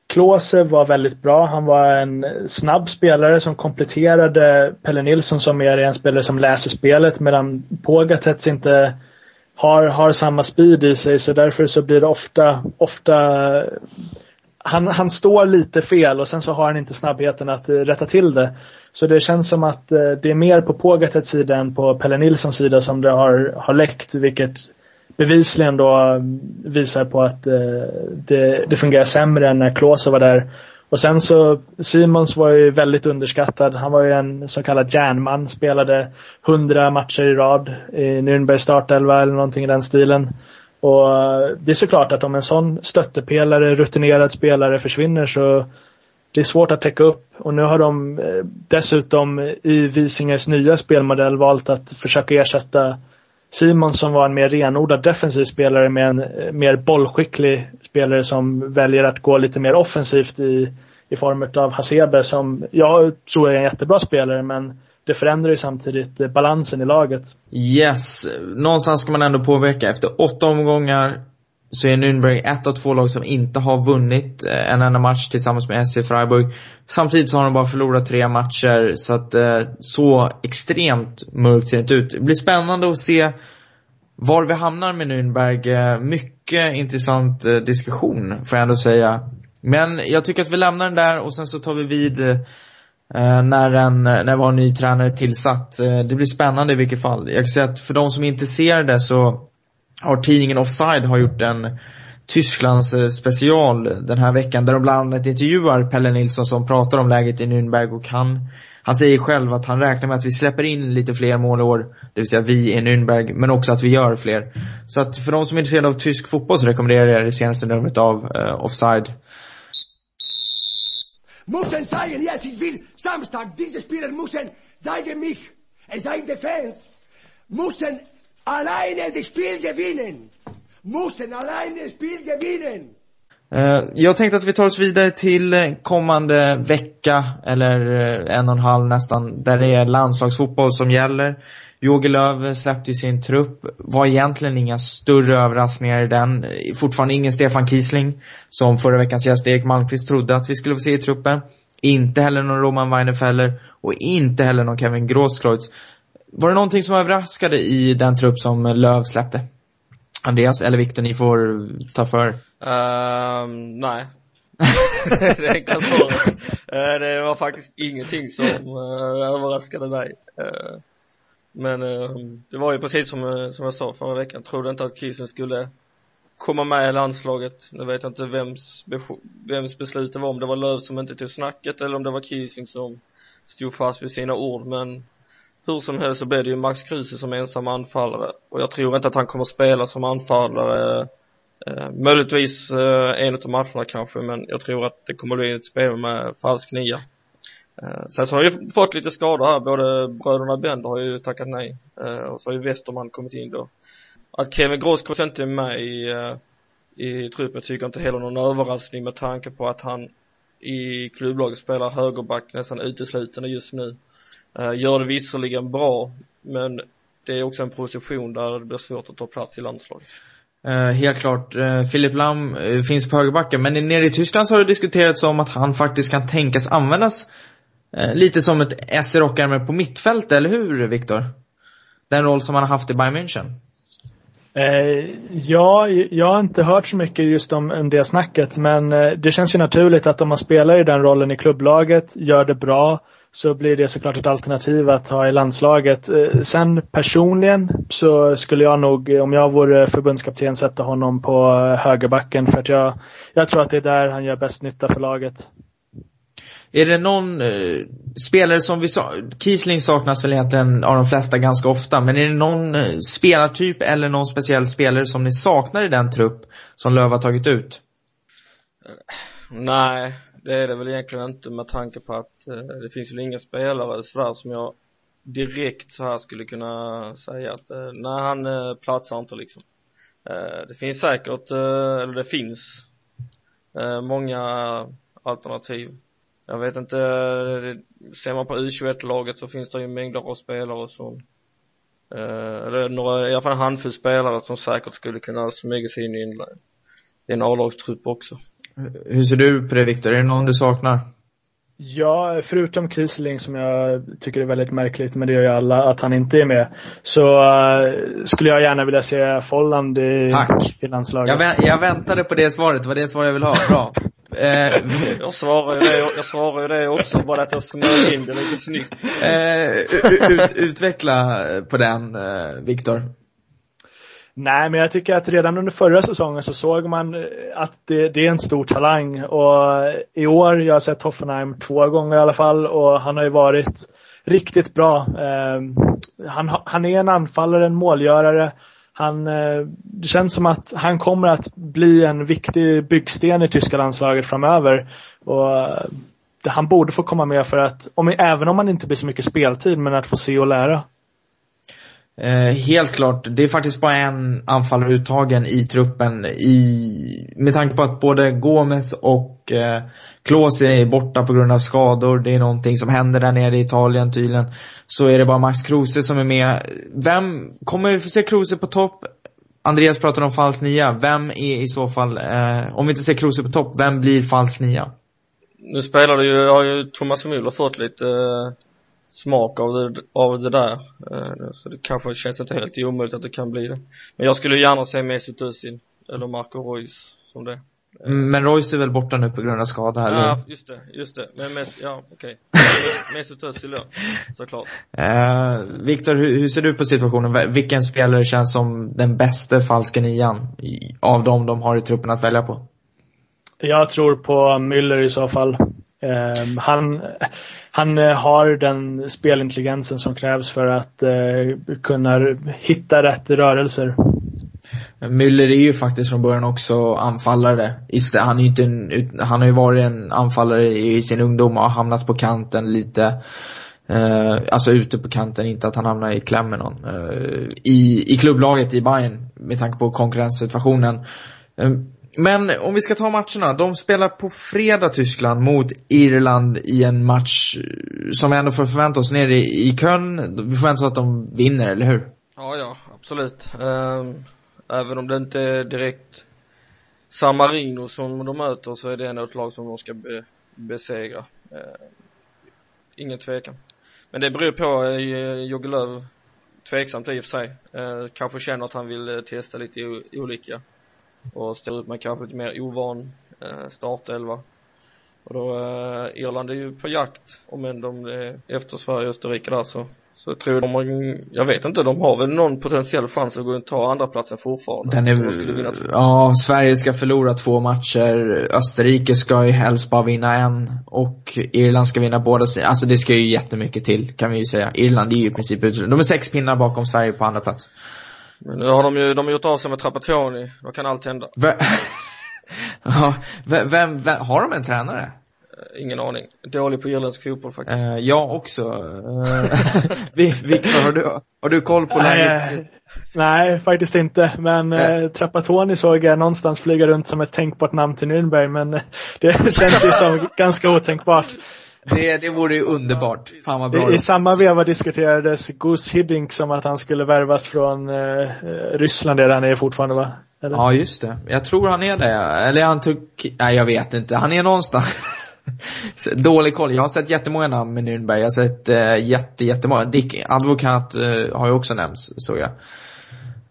Speaker 4: Klose var väldigt bra. Han var en snabb spelare som kompletterade Pelle Nilsson som är en spelare som läser spelet medan Pogatets inte har, har samma speed i sig så därför så blir det ofta, ofta han, han står lite fel och sen så har han inte snabbheten att eh, rätta till det. Så det känns som att eh, det är mer på Pogatets sida än på Pelle Nilssons sida som det har, har läckt vilket bevisligen då visar på att eh, det, det fungerar sämre än när Klose var där. Och sen så, Simons var ju väldigt underskattad. Han var ju en så kallad järnman, spelade hundra matcher i rad i Nürnberg startelva eller någonting i den stilen. Och eh, det är såklart att om en sån stöttepelare, rutinerad spelare försvinner så det är svårt att täcka upp. Och nu har de eh, dessutom i Visingers nya spelmodell valt att försöka ersätta Simon som var en mer renodlad defensiv spelare med en eh, mer bollskicklig spelare som väljer att gå lite mer offensivt i, i form av Hasebe som jag tror är en jättebra spelare men det förändrar ju samtidigt eh, balansen i laget.
Speaker 1: Yes. Någonstans ska man ändå påpeka, efter åtta omgångar så är Nürnberg ett av två lag som inte har vunnit eh, en enda match tillsammans med SC Freiburg. Samtidigt så har de bara förlorat tre matcher, så att eh, så extremt mörkt ser det inte ut. Det blir spännande att se var vi hamnar med Nürnberg. Eh, mycket intressant eh, diskussion, får jag ändå säga. Men jag tycker att vi lämnar den där och sen så tar vi vid när, en, när vi har en ny tränare tillsatt. det blir spännande i vilket fall. Jag kan säga att för de som är intresserade så har tidningen Offside har gjort en Tysklands eh, special den här veckan där de bland annat intervjuar Pelle Nilsson som pratar om läget i Nürnberg och han, han säger själv att han räknar med att vi släpper in lite fler mål i år, det vill säga vi i Nürnberg, men också att vi gör fler. Så att för de som är intresserade av tysk fotboll så rekommenderar jag det senaste numret av uh, Offside.
Speaker 2: Mussen zeigen, yes, ich will Samstag, diese Spieler müssen zeigen mich, es sei Defense, Fans, Alleine das Spiel gewinnen! Mussen alleine das Spiel gewinnen!
Speaker 1: Eh, jag tänkte att vi tar oss vidare till eh, kommande vecka, eller eh, en och en halv nästan, där det är landslagsfotboll som gäller. Jogi Löw släppte sin trupp, var egentligen inga större överraskningar i den. Fortfarande ingen Stefan Kiesling, som förra veckans gäst Erik Malmqvist trodde att vi skulle få se i truppen. Inte heller någon Roman Weinefeller och inte heller någon Kevin Grosskreutz. Var det någonting som överraskade i den trupp som Löv släppte? Andreas eller Viktor, ni får ta för.
Speaker 3: Um, nej. det är enkla svaret. Uh, det var faktiskt ingenting som uh, överraskade mig. Uh, men ehm, det var ju precis som, eh, som jag sa förra veckan, trodde inte att Kisen skulle komma med i landslaget. Nu vet jag inte vems, vems beslut det var, om det var Löv som inte tog snacket eller om det var Kiesling som stod fast vid sina ord, men hur som helst så blir det ju Max Kruse som ensam anfallare. Och jag tror inte att han kommer spela som anfallare eh, möjligtvis eh, en av matcherna kanske men jag tror att det kommer bli ett spel med falsk nia. Eh, sen så har vi fått lite skador här. Både bröderna Bender har ju tackat nej eh, och så har ju Westerman kommit in då. Att Kevin Grosskross inte är med i, eh, i truppen tycker jag inte heller någon överraskning med tanke på att han i klubblaget spelar högerback nästan uteslutande just nu gör det visserligen bra, men det är också en position där det blir svårt att ta plats i landslaget.
Speaker 1: Uh, helt klart. Uh, Philip Lam uh, finns på högerbacken, men nere i Tyskland så har det diskuterats om att han faktiskt kan tänkas användas lite som ett SE-rockärme på mittfält, eller hur Viktor? Den roll som han har haft i Bayern München.
Speaker 4: ja, jag har inte hört så mycket just om, om det snacket, men det känns ju naturligt att om man spelar i den rollen i klubblaget, gör det bra, så blir det såklart ett alternativ att ha i landslaget. Eh, sen personligen så skulle jag nog, om jag vore förbundskapten, sätta honom på högerbacken för att jag, jag tror att det är där han gör bäst nytta för laget.
Speaker 1: Är det någon eh, spelare som vi sa, Kiesling saknas väl egentligen av de flesta ganska ofta, men är det någon eh, spelartyp eller någon speciell spelare som ni saknar i den trupp som Löv har tagit ut?
Speaker 3: Nej, det är det väl egentligen inte med tanke på att eh, det finns väl inga spelare sådär som jag direkt så här skulle kunna säga att eh, nej han eh, platsar inte liksom. Eh, det finns säkert, eh, eller det finns eh, många alternativ. Jag vet inte, eh, ser man på U21-laget så finns det ju mängder av spelare som eh, eller några, i alla fall en handfull spelare som säkert skulle kunna smyga sig in i en, i en A-lagstrupp också
Speaker 1: hur ser du på det Viktor? Är det någon du saknar?
Speaker 4: Ja, förutom Kiesling som jag tycker är väldigt märkligt, men det gör ju alla, att han inte är med. Så uh, skulle jag gärna vilja se Folland i,
Speaker 1: Tack.
Speaker 4: i landslaget.
Speaker 1: Jag, vä jag väntade på det svaret, det var det svar jag ville ha. Bra.
Speaker 3: eh, jag svarar ju det, jag svarar ju det också, bara att jag smörjer in det lite snyggt.
Speaker 1: Eh, ut, utveckla på den, eh, Viktor.
Speaker 4: Nej, men jag tycker att redan under förra säsongen så såg man eh, att det, det, är en stor talang och eh, i år, jag har sett Hoffenheim två gånger i alla fall och han har ju varit riktigt bra. Eh, han, han är en anfallare, en målgörare. Han, eh, det känns som att han kommer att bli en viktig byggsten i tyska landslaget framöver. Och eh, han borde få komma med för att, om, även om han inte blir så mycket speltid, men att få se och lära.
Speaker 1: Eh, helt klart, det är faktiskt bara en anfallare uttagen i truppen i, med tanke på att både Gomes och eh, Klose är borta på grund av skador. Det är någonting som händer där nere i Italien tydligen. Så är det bara Max Kruse som är med. Vem, kommer vi få se Kruse på topp? Andreas pratade om falsk nia. Vem är i så fall, eh, om vi inte ser Kruse på topp, vem blir falsk nia?
Speaker 3: Nu spelar du ju, har ju Thomas Müller fått lite eh smak av det, av det där eh, så det kanske känns inte helt omöjligt att det kan bli det men jag skulle gärna se Mesut Özil eller Marco Reus som det
Speaker 1: mm, men Royce är väl borta nu på grund av skada eller?
Speaker 3: Ja, just det, just det. Men mest, ja okej. Okay. Mesut Özil då, såklart.
Speaker 1: Eh, Viktor, hur, hur, ser du på situationen? Vilken spelare känns som den bästa falska nian av dem de har i truppen att välja på?
Speaker 4: Jag tror på Müller i så fall. Eh, han, han eh, har den spelintelligensen som krävs för att eh, kunna hitta rätt rörelser.
Speaker 1: Müller är ju faktiskt från början också anfallare. Han, är inte en, han har ju varit en anfallare i sin ungdom och har hamnat på kanten lite. Eh, alltså ute på kanten, inte att han hamnar i kläm med någon. Eh, i, I klubblaget i Bayern med tanke på konkurrenssituationen. Ehm, men om vi ska ta matcherna. De spelar på fredag Tyskland mot Irland i en match eh, som vi ändå får förvänta oss nere i, Köln. Vi förväntar oss att de vinner, eller hur?
Speaker 3: Ja, ja, absolut. Ehm, även om det inte är direkt San Marino som de möter så är det ändå ett lag som de ska be, besegra. Ehm, ingen tvekan. Men det beror på, eh, Jogge Löw tveksamt i och för sig. Ehm, kanske känner att han vill eh, testa lite olika och ställer upp med kanske lite mer ovan eh, startelva och då eh, Irland är ju på jakt om än de är efter Sverige och Österrike där så så tror de jag vet inte, de har väl någon potentiell chans att gå och ta andra platsen fortfarande.
Speaker 1: Den är, ja, Sverige ska förlora två matcher, Österrike ska ju helst bara vinna en och Irland ska vinna båda sina. Alltså det ska ju jättemycket till, kan vi ju säga. Irland är ju i princip De är sex pinnar bakom Sverige på andra plats.
Speaker 3: Men nu har de ju, de har gjort av sig med Trapattoni, då kan allt hända.
Speaker 1: V ja, vem, vem, har de en tränare?
Speaker 3: Uh, ingen aning. Dålig på irländsk fotboll faktiskt.
Speaker 1: Uh, jag också. Uh, Viktor, har du, har du koll på läget?
Speaker 4: Nej, faktiskt inte. Men eh, Trapattoni såg jag någonstans flyga runt som ett tänkbart namn till Nürnberg, men det känns ju som ganska otänkbart.
Speaker 1: Det, det vore ju underbart. Fan vad bra
Speaker 4: I, I samma veva diskuterades Gus Hiddink som att han skulle värvas från eh, Ryssland, där han är fortfarande va? Eller?
Speaker 1: Ja, just det. Jag tror han är det. Eller han tog... Nej, jag vet inte. Han är någonstans. Dålig koll. Jag har sett jättemånga namn med Nürnberg. Jag har sett uh, jätte, jättemånga. Dick Advokat uh, har ju också nämnts, såg jag.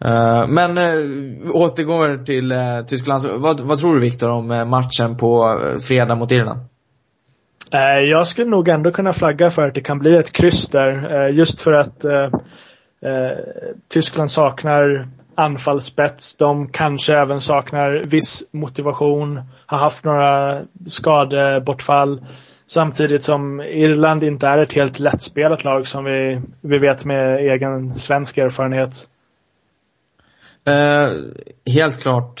Speaker 1: Uh, men uh, återgår till uh, Tyskland. Vad, vad tror du Viktor om matchen på fredag mot Irland?
Speaker 4: Eh, jag skulle nog ändå kunna flagga för att det kan bli ett kryss där. Eh, just för att eh, Tyskland saknar anfallsspets. De kanske även saknar viss motivation. Har haft några skadebortfall. Samtidigt som Irland inte är ett helt lättspelat lag som vi, vi vet med egen svensk erfarenhet.
Speaker 1: Eh, helt klart.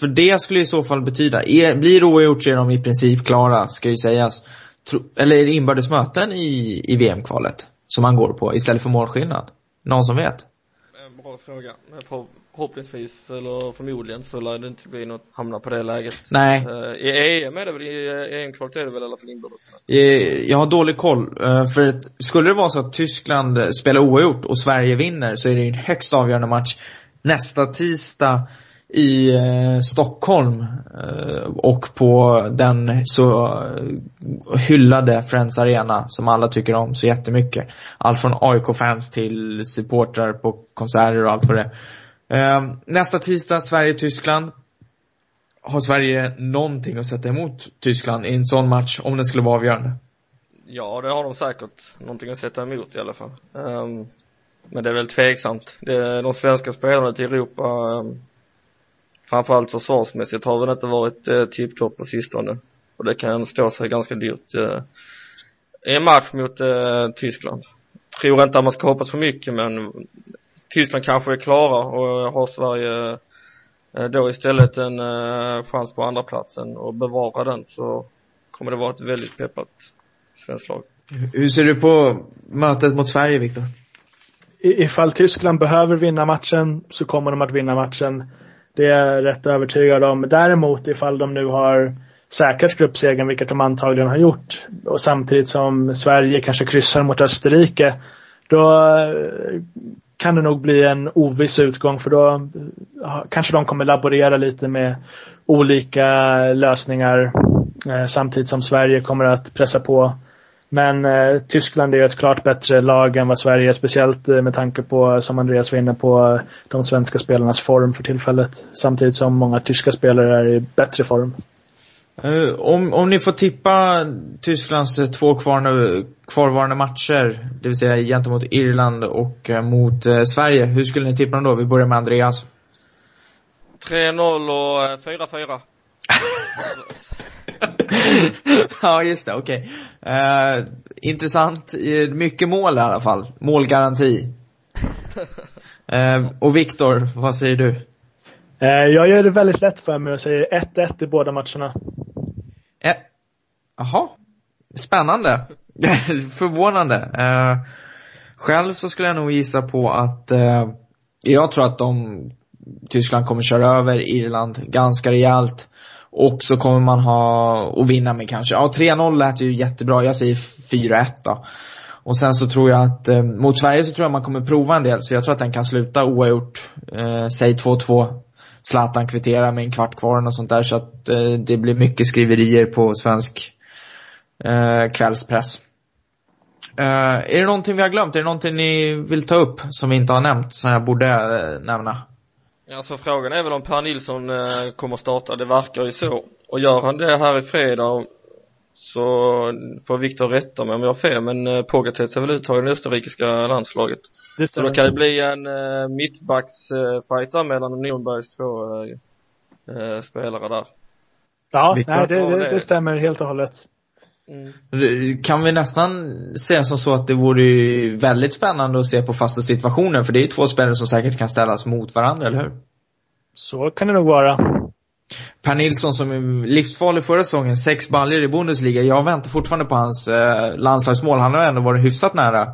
Speaker 1: För det skulle i så fall betyda, blir oavgjort så är de i princip klara, ska ju sägas. Eller är det inbördes möten i, i VM-kvalet som man går på istället för målskillnad? Någon som vet?
Speaker 3: Bra fråga. För, förhoppningsvis, eller förmodligen, så lär det inte bli något, hamna på det läget.
Speaker 1: Nej.
Speaker 3: Uh, I EM är det väl, i EM-kvalet är det väl i alla fall inbördes?
Speaker 1: Jag har dålig koll. För att, skulle det vara så att Tyskland spelar oavgjort och Sverige vinner så är det en högst avgörande match nästa tisdag i eh, Stockholm eh, och på den så hyllade Friends Arena som alla tycker om så jättemycket. Allt från AIK-fans till supportrar på konserter och allt vad det är. Eh, nästa tisdag, Sverige-Tyskland. Har Sverige någonting att sätta emot Tyskland i en sån match om den skulle vara avgörande?
Speaker 3: Ja, det har de säkert någonting att sätta emot i alla fall. Um, men det är väl tveksamt. Det, de svenska spelarna till Europa, um, framförallt försvarsmässigt, har väl inte varit uh, tipptopp på sistone. Och det kan stå sig ganska dyrt uh, i en match mot uh, Tyskland. Tror inte att man ska hoppas för mycket men Tyskland kanske är klara och har Sverige uh, då istället en uh, chans på andra platsen och bevara den så kommer det vara ett väldigt peppat svenskt lag.
Speaker 1: Hur ser du på mötet mot Sverige, Viktor?
Speaker 4: ifall Tyskland behöver vinna matchen så kommer de att vinna matchen. Det är jag rätt övertygad om. Däremot ifall de nu har säkrat gruppsegern, vilket de antagligen har gjort, och samtidigt som Sverige kanske kryssar mot Österrike, då eh, kan det nog bli en oviss utgång för då eh, kanske de kommer laborera lite med olika lösningar eh, samtidigt som Sverige kommer att pressa på men eh, Tyskland är ju ett klart bättre lag än vad Sverige är, speciellt eh, med tanke på, som Andreas var inne på, de svenska spelarnas form för tillfället. Samtidigt som många tyska spelare är i bättre form.
Speaker 1: Uh, om, om ni får tippa Tysklands eh, två kvarvarande, kvarvarande matcher, det vill säga gentemot Irland och uh, mot uh, Sverige, hur skulle ni tippa dem då? Vi börjar med Andreas.
Speaker 3: 3-0 och 4-4.
Speaker 1: ja, just det. Okej. Okay. Uh, intressant. Mycket mål i alla fall. Målgaranti. uh, och Viktor, vad säger du?
Speaker 4: Uh, jag gör det väldigt lätt för mig och säger 1-1 i båda matcherna.
Speaker 1: Jaha. Spännande. Förvånande. Uh, själv så skulle jag nog gissa på att uh, jag tror att de Tyskland kommer köra över Irland ganska rejält. Och så kommer man ha, och vinna med kanske, ja 3-0 lät ju jättebra, jag säger 4-1 då. Och sen så tror jag att, eh, mot Sverige så tror jag man kommer prova en del, så jag tror att den kan sluta oavgjort. Eh, säg 2-2. Zlatan kvitterar med en kvart kvar och sånt där, så att eh, det blir mycket skriverier på svensk eh, kvällspress. Eh, är det någonting vi har glömt? Är det någonting ni vill ta upp som vi inte har nämnt, som jag borde eh, nämna?
Speaker 3: Alltså frågan är väl om Per Nilsson eh, kommer starta, det verkar ju så. Och gör han det här i fredag så får Viktor rätta mig om jag har fel, men eh, Pogatetz är väl uttagen i österrikiska landslaget. Det så då kan det bli en eh, mittbacksfight eh, mellan Nürnbergs två eh, eh, spelare där.
Speaker 4: Ja, nej, det, det, det stämmer helt och hållet.
Speaker 1: Mm. Kan vi nästan säga som så att det vore väldigt spännande att se på fasta situationer, för det är två spelare som säkert kan ställas mot varandra, eller hur?
Speaker 4: Så kan det nog vara.
Speaker 1: Per Nilsson som är livsfarlig förra säsongen, sex baljor i Bundesliga. Jag väntar fortfarande på hans eh, landslagsmål. Han har ändå varit hyfsat nära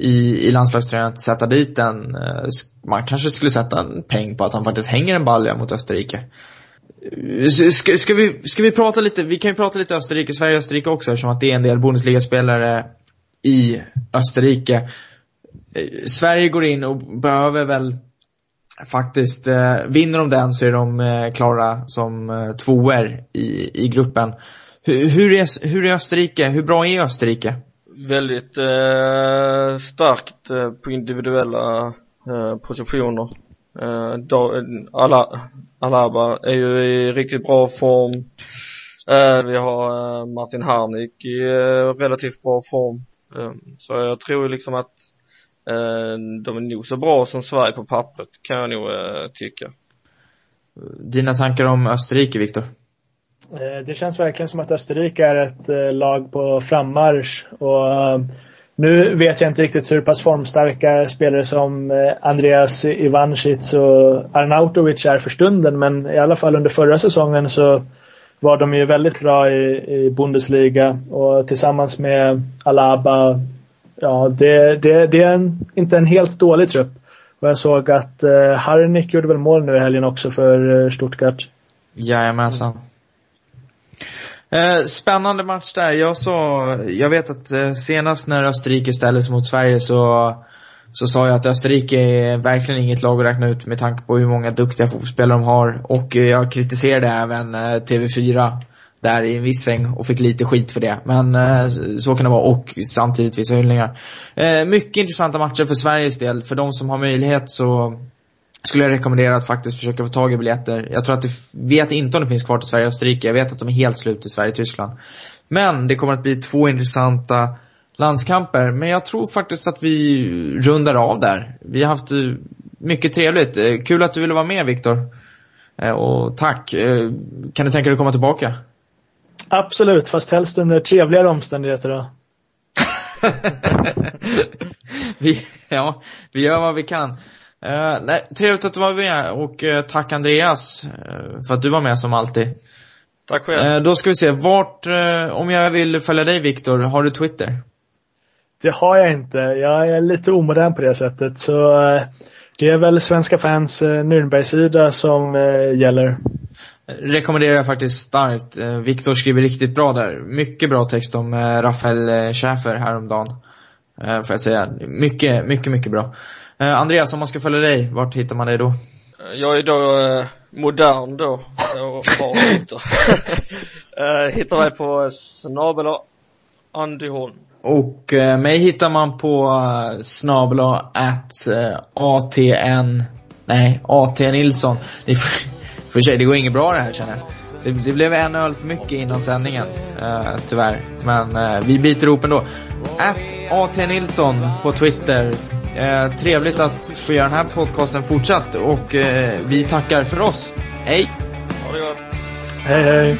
Speaker 1: i, i landslagströjan att sätta dit den. Eh, man kanske skulle sätta en peng på att han faktiskt hänger en balja mot Österrike. Eh, ska, ska, vi, ska vi prata lite, vi kan ju prata lite Österrike, Sverige och Österrike också eftersom att det är en del Bundesliga-spelare i Österrike. Eh, Sverige går in och behöver väl faktiskt, eh, vinner de den så är de eh, klara som eh, tvåor i, i gruppen. Hur, hur, är, hur är Österrike? Hur bra är Österrike?
Speaker 3: Väldigt eh, starkt eh, på individuella eh, positioner. Eh, då, alla, Alaba är ju i riktigt bra form. Eh, vi har eh, Martin Harnik i relativt bra form. Så jag tror ju liksom att de är nog så bra som Sverige på pappret kan jag nog tycka.
Speaker 1: Dina tankar om Österrike, Viktor?
Speaker 4: Det känns verkligen som att Österrike är ett lag på frammarsch. Och nu vet jag inte riktigt hur pass formstarka spelare som eh, Andreas Ivancic och Arnautovic är för stunden. Men i alla fall under förra säsongen så var de ju väldigt bra i, i Bundesliga. Och tillsammans med Alaba, ja det, det, det är en, inte en helt dålig trupp. Och jag såg att eh, Harnik gjorde väl mål nu i helgen också för eh, Stuttgart.
Speaker 1: Jajamensan. Eh, spännande match där. Jag sa, jag vet att eh, senast när Österrike ställdes mot Sverige så, så sa jag att Österrike är verkligen inget lag att räkna ut med tanke på hur många duktiga fotbollsspelare de har. Och eh, jag kritiserade även eh, TV4 där i en viss sväng och fick lite skit för det. Men eh, så kan det vara och samtidigt vissa hyllningar. Eh, mycket intressanta matcher för Sveriges del. För de som har möjlighet så skulle jag rekommendera att faktiskt försöka få tag i biljetter. Jag tror att det, vet inte om det finns kvar till Sverige och Österrike. Jag vet att de är helt slut i Sverige och Tyskland. Men det kommer att bli två intressanta landskamper. Men jag tror faktiskt att vi rundar av där. Vi har haft eh, mycket trevligt. Eh, Kul att du ville vara med Viktor. Eh, Och tack. Kan du tänka dig att komma tillbaka?
Speaker 4: Absolut, fast helst under trevligare omständigheter då.
Speaker 1: vi, ja, vi gör vad vi kan. Uh, nej, trevligt att du var med och uh, tack Andreas uh, för att du var med som alltid.
Speaker 3: Tack själv.
Speaker 1: Uh, då ska vi se, vart, om jag vill följa dig Viktor, har du Twitter?
Speaker 4: Det har jag inte. Jag är lite omodern på det sättet. Så eh, det är väl svenska fans eh, Nürnberg-sida som eh, gäller.
Speaker 1: Rekommenderar jag faktiskt starkt. Uh, Viktor skriver riktigt bra där. Mycket bra text om uh, Rafael Schäfer häromdagen. Uh, får jag säga. Mycket, mycket, mycket bra. Uh, Andreas, om man ska följa dig, vart hittar man dig då?
Speaker 3: Jag är då eh, modern då och har Twitter. eh, hittar mig på snabel Andy Holm.
Speaker 1: Och eh, mig hittar man på uh, snabla at eh, ATN, nej, AT Nilsson. Ni får, för sig, det går inget bra det här känner jag. Det, det blev en öl för mycket innan sändningen, eh, tyvärr. Men eh, vi biter ihop ändå. At AT Nilsson på Twitter. Eh, trevligt att få göra den här podcasten fortsatt och eh, vi tackar för oss. Hej!
Speaker 3: Ha det gott.
Speaker 4: Hej hej!